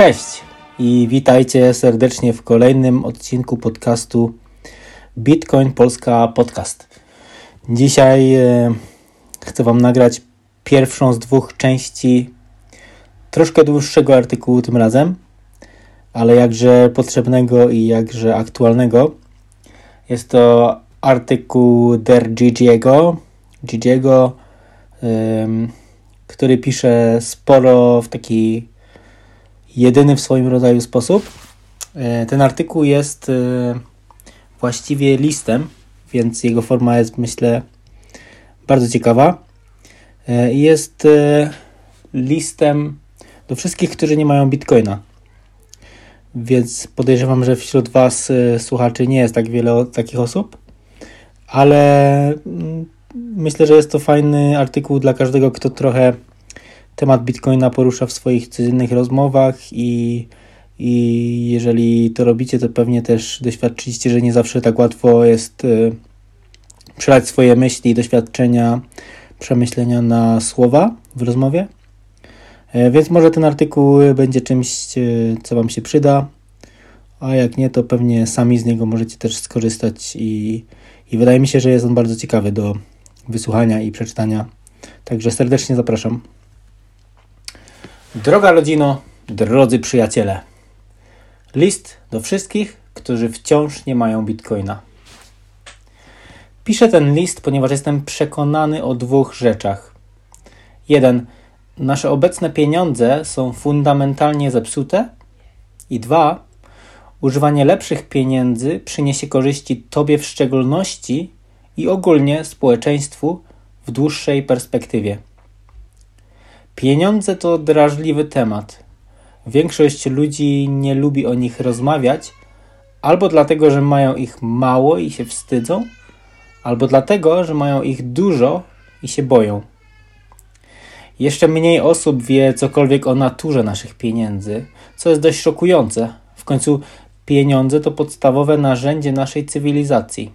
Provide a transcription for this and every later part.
Cześć i witajcie serdecznie w kolejnym odcinku podcastu Bitcoin Polska Podcast. Dzisiaj e, chcę Wam nagrać pierwszą z dwóch części troszkę dłuższego artykułu tym razem, ale jakże potrzebnego i jakże aktualnego. Jest to artykuł Der Gigiego, Gigiego który pisze sporo w taki jedyny w swoim rodzaju sposób. E, ten artykuł jest e, właściwie listem, więc jego forma jest, myślę, bardzo ciekawa. E, jest listem do wszystkich, którzy nie mają bitcoina. Więc podejrzewam, że wśród Was, słuchaczy, nie jest tak wiele takich osób, ale mm, myślę, że jest to fajny artykuł dla każdego, kto trochę temat Bitcoina porusza w swoich codziennych rozmowach i, i jeżeli to robicie, to pewnie też doświadczyliście, że nie zawsze tak łatwo jest y, przelać swoje myśli, doświadczenia, przemyślenia na słowa w rozmowie. E, więc może ten artykuł będzie czymś, y, co Wam się przyda, a jak nie, to pewnie sami z niego możecie też skorzystać i, i wydaje mi się, że jest on bardzo ciekawy do wysłuchania i przeczytania. Także serdecznie zapraszam. Droga rodzino, drodzy przyjaciele. List do wszystkich, którzy wciąż nie mają bitcoina. Piszę ten list, ponieważ jestem przekonany o dwóch rzeczach. Jeden, nasze obecne pieniądze są fundamentalnie zepsute. I dwa, używanie lepszych pieniędzy przyniesie korzyści Tobie w szczególności i ogólnie społeczeństwu w dłuższej perspektywie. Pieniądze to drażliwy temat. Większość ludzi nie lubi o nich rozmawiać, albo dlatego, że mają ich mało i się wstydzą, albo dlatego, że mają ich dużo i się boją. Jeszcze mniej osób wie cokolwiek o naturze naszych pieniędzy, co jest dość szokujące. W końcu pieniądze to podstawowe narzędzie naszej cywilizacji.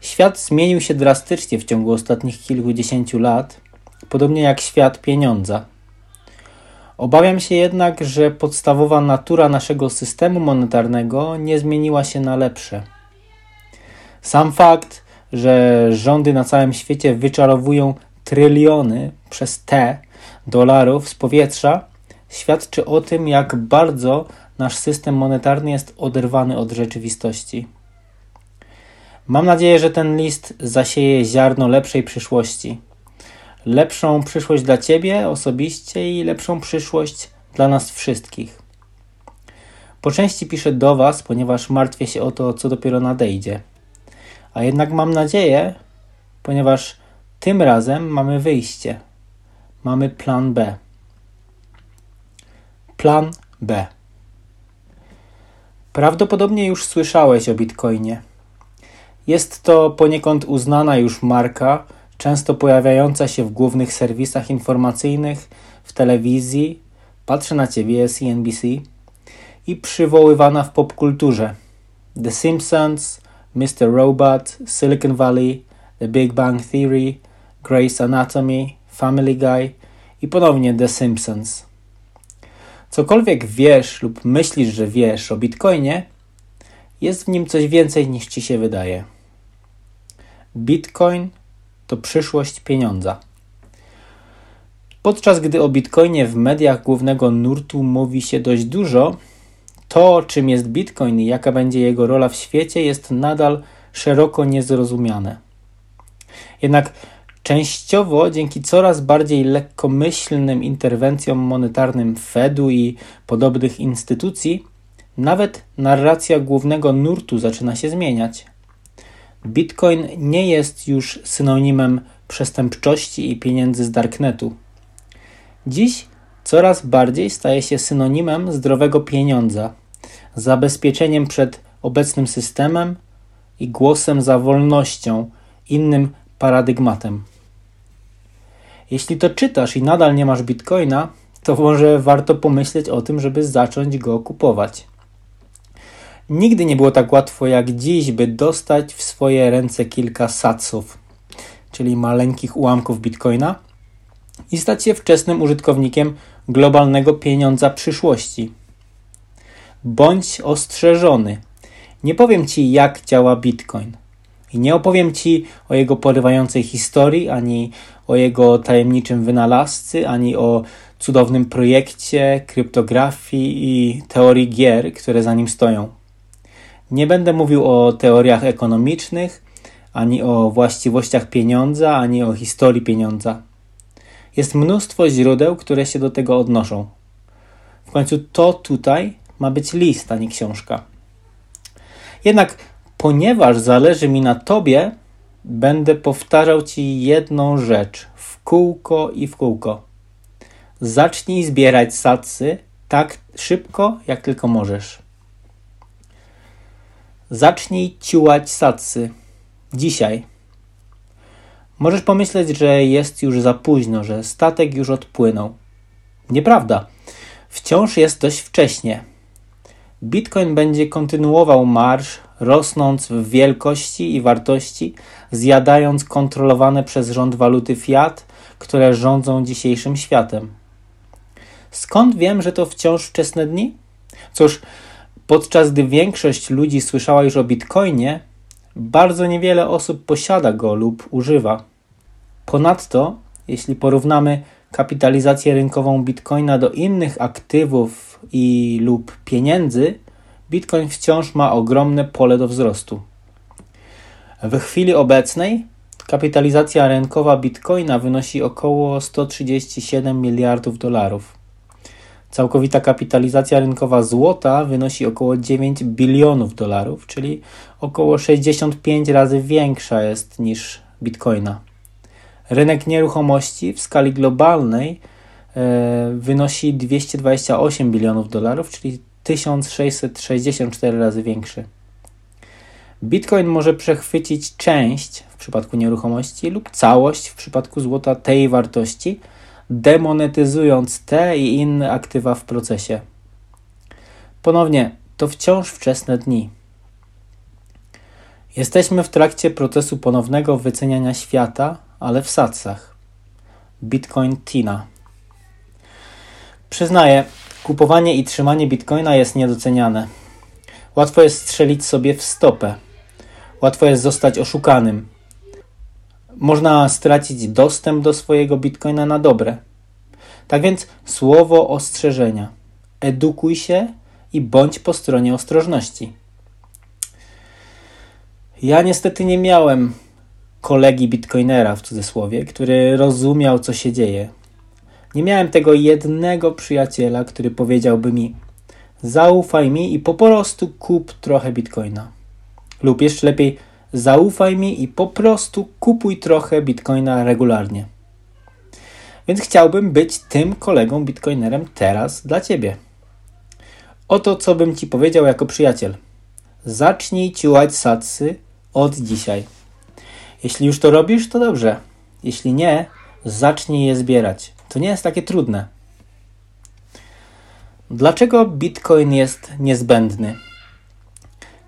Świat zmienił się drastycznie w ciągu ostatnich kilkudziesięciu lat podobnie jak świat pieniądza. Obawiam się jednak, że podstawowa natura naszego systemu monetarnego nie zmieniła się na lepsze. Sam fakt, że rządy na całym świecie wyczarowują tryliony przez T dolarów z powietrza, świadczy o tym, jak bardzo nasz system monetarny jest oderwany od rzeczywistości. Mam nadzieję, że ten list zasieje ziarno lepszej przyszłości lepszą przyszłość dla Ciebie osobiście i lepszą przyszłość dla nas wszystkich. Po części piszę do Was, ponieważ martwię się o to, co dopiero nadejdzie. A jednak mam nadzieję, ponieważ tym razem mamy wyjście. Mamy plan B. Plan B. Prawdopodobnie już słyszałeś o Bitcoinie. Jest to poniekąd uznana już marka, często pojawiająca się w głównych serwisach informacyjnych, w telewizji, patrzę na ciebie, CNBC, i przywoływana w popkulturze. The Simpsons, Mr. Robot, Silicon Valley, The Big Bang Theory, Grey's Anatomy, Family Guy i ponownie The Simpsons. Cokolwiek wiesz lub myślisz, że wiesz o Bitcoinie, jest w nim coś więcej niż ci się wydaje. Bitcoin to przyszłość pieniądza. Podczas gdy o bitcoinie w mediach głównego nurtu mówi się dość dużo, to czym jest bitcoin i jaka będzie jego rola w świecie jest nadal szeroko niezrozumiane. Jednak częściowo dzięki coraz bardziej lekkomyślnym interwencjom monetarnym Fedu i podobnych instytucji, nawet narracja głównego nurtu zaczyna się zmieniać. Bitcoin nie jest już synonimem przestępczości i pieniędzy z darknetu. Dziś coraz bardziej staje się synonimem zdrowego pieniądza, zabezpieczeniem przed obecnym systemem i głosem za wolnością, innym paradygmatem. Jeśli to czytasz i nadal nie masz bitcoina, to może warto pomyśleć o tym, żeby zacząć go kupować. Nigdy nie było tak łatwo jak dziś, by dostać w swoje ręce kilka satsów, czyli maleńkich ułamków bitcoina. i stać się wczesnym użytkownikiem globalnego pieniądza przyszłości. Bądź ostrzeżony. Nie powiem Ci, jak działa Bitcoin. I nie opowiem Ci o jego porywającej historii, ani o jego tajemniczym wynalazcy, ani o cudownym projekcie, kryptografii i teorii gier, które za nim stoją. Nie będę mówił o teoriach ekonomicznych, ani o właściwościach pieniądza, ani o historii pieniądza. Jest mnóstwo źródeł, które się do tego odnoszą. W końcu to tutaj ma być list, a nie książka. Jednak ponieważ zależy mi na tobie, będę powtarzał ci jedną rzecz w kółko i w kółko. Zacznij zbierać satsy tak szybko, jak tylko możesz. Zacznij ciułać satsy. Dzisiaj. Możesz pomyśleć, że jest już za późno, że statek już odpłynął. Nieprawda. Wciąż jest dość wcześnie. Bitcoin będzie kontynuował marsz, rosnąc w wielkości i wartości, zjadając kontrolowane przez rząd waluty fiat, które rządzą dzisiejszym światem. Skąd wiem, że to wciąż wczesne dni? Cóż, podczas gdy większość ludzi słyszała już o Bitcoinie, bardzo niewiele osób posiada go lub używa. Ponadto, jeśli porównamy kapitalizację rynkową Bitcoina do innych aktywów i lub pieniędzy, Bitcoin wciąż ma ogromne pole do wzrostu. W chwili obecnej kapitalizacja rynkowa Bitcoina wynosi około 137 miliardów dolarów. Całkowita kapitalizacja rynkowa złota wynosi około 9 bilionów dolarów, czyli około 65 razy większa jest niż bitcoina. Rynek nieruchomości w skali globalnej e, wynosi 228 bilionów dolarów, czyli 1664 razy większy. Bitcoin może przechwycić część w przypadku nieruchomości lub całość w przypadku złota tej wartości, demonetyzując te i inne aktywa w procesie. Ponownie, to wciąż wczesne dni. Jesteśmy w trakcie procesu ponownego wyceniania świata, ale w satsach. Bitcoin Tina. Przyznaję, kupowanie i trzymanie bitcoina jest niedoceniane. Łatwo jest strzelić sobie w stopę. Łatwo jest zostać oszukanym. Można stracić dostęp do swojego bitcoina na dobre. Tak więc słowo ostrzeżenia. Edukuj się i bądź po stronie ostrożności. Ja niestety nie miałem kolegi bitcoinera w cudzysłowie, który rozumiał, co się dzieje. Nie miałem tego jednego przyjaciela, który powiedziałby mi: Zaufaj mi i po prostu kup trochę bitcoina. Lub jeszcze lepiej, zaufaj mi i po prostu kupuj trochę bitcoina regularnie. Więc chciałbym być tym kolegą bitcoinerem teraz dla ciebie. Oto co bym ci powiedział jako przyjaciel. Zacznij ciułać satsy od dzisiaj. Jeśli już to robisz, to dobrze. Jeśli nie, zacznij je zbierać. To nie jest takie trudne. Dlaczego Bitcoin jest niezbędny?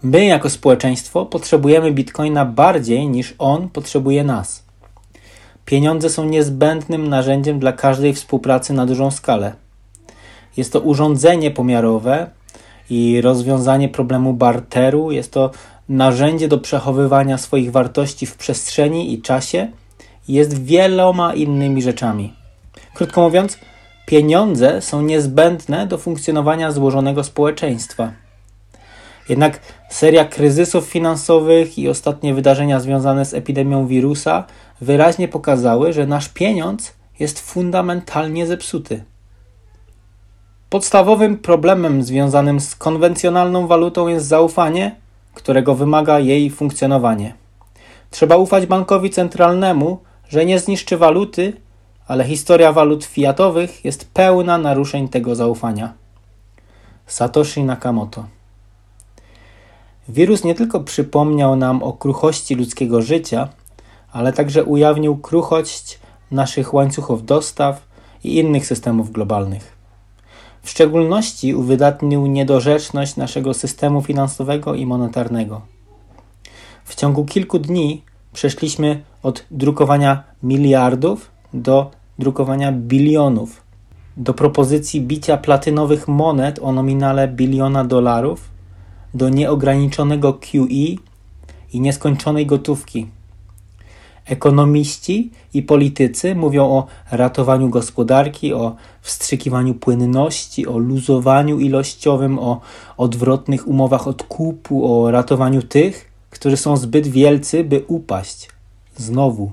My, jako społeczeństwo, potrzebujemy Bitcoina bardziej niż on potrzebuje nas. Pieniądze są niezbędnym narzędziem dla każdej współpracy na dużą skalę. Jest to urządzenie pomiarowe i rozwiązanie problemu barteru, jest to narzędzie do przechowywania swoich wartości w przestrzeni i czasie jest wieloma innymi rzeczami. Krótko mówiąc, pieniądze są niezbędne do funkcjonowania złożonego społeczeństwa. Jednak seria kryzysów finansowych i ostatnie wydarzenia związane z epidemią wirusa wyraźnie pokazały, że nasz pieniądz jest fundamentalnie zepsuty. Podstawowym problemem związanym z konwencjonalną walutą jest zaufanie, którego wymaga jej funkcjonowanie. Trzeba ufać bankowi centralnemu, że nie zniszczy waluty, ale historia walut fiatowych jest pełna naruszeń tego zaufania. Satoshi Nakamoto Wirus nie tylko przypomniał nam o kruchości ludzkiego życia, ale także ujawnił kruchość naszych łańcuchów dostaw i innych systemów globalnych. W szczególności uwydatnił niedorzeczność naszego systemu finansowego i monetarnego. W ciągu kilku dni przeszliśmy od drukowania miliardów do drukowania bilionów, do propozycji bicia platynowych monet o nominale biliona dolarów, do nieograniczonego QE i nieskończonej gotówki. Ekonomiści i politycy mówią o ratowaniu gospodarki, o wstrzykiwaniu płynności, o luzowaniu ilościowym, o odwrotnych umowach odkupu, o ratowaniu tych, którzy są zbyt wielcy, by upaść. Znowu.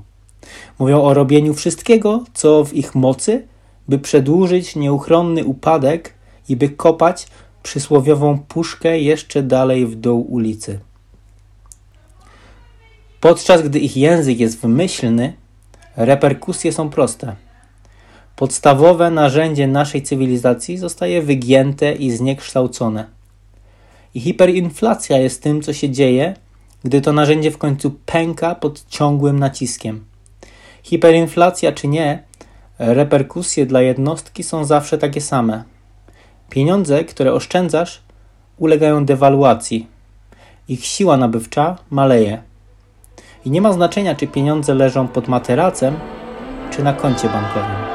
Mówią o robieniu wszystkiego, co w ich mocy, by przedłużyć nieuchronny upadek i by kopać przysłowiową puszkę jeszcze dalej w dół ulicy. Podczas gdy ich język jest wymyślny, reperkusje są proste. Podstawowe narzędzie naszej cywilizacji zostaje wygięte i zniekształcone. I hiperinflacja jest tym, co się dzieje, gdy to narzędzie w końcu pęka pod ciągłym naciskiem. Hiperinflacja czy nie, reperkusje dla jednostki są zawsze takie same. Pieniądze, które oszczędzasz, ulegają dewaluacji. Ich siła nabywcza maleje. I nie ma znaczenia, czy pieniądze leżą pod materacem, czy na koncie bankowym.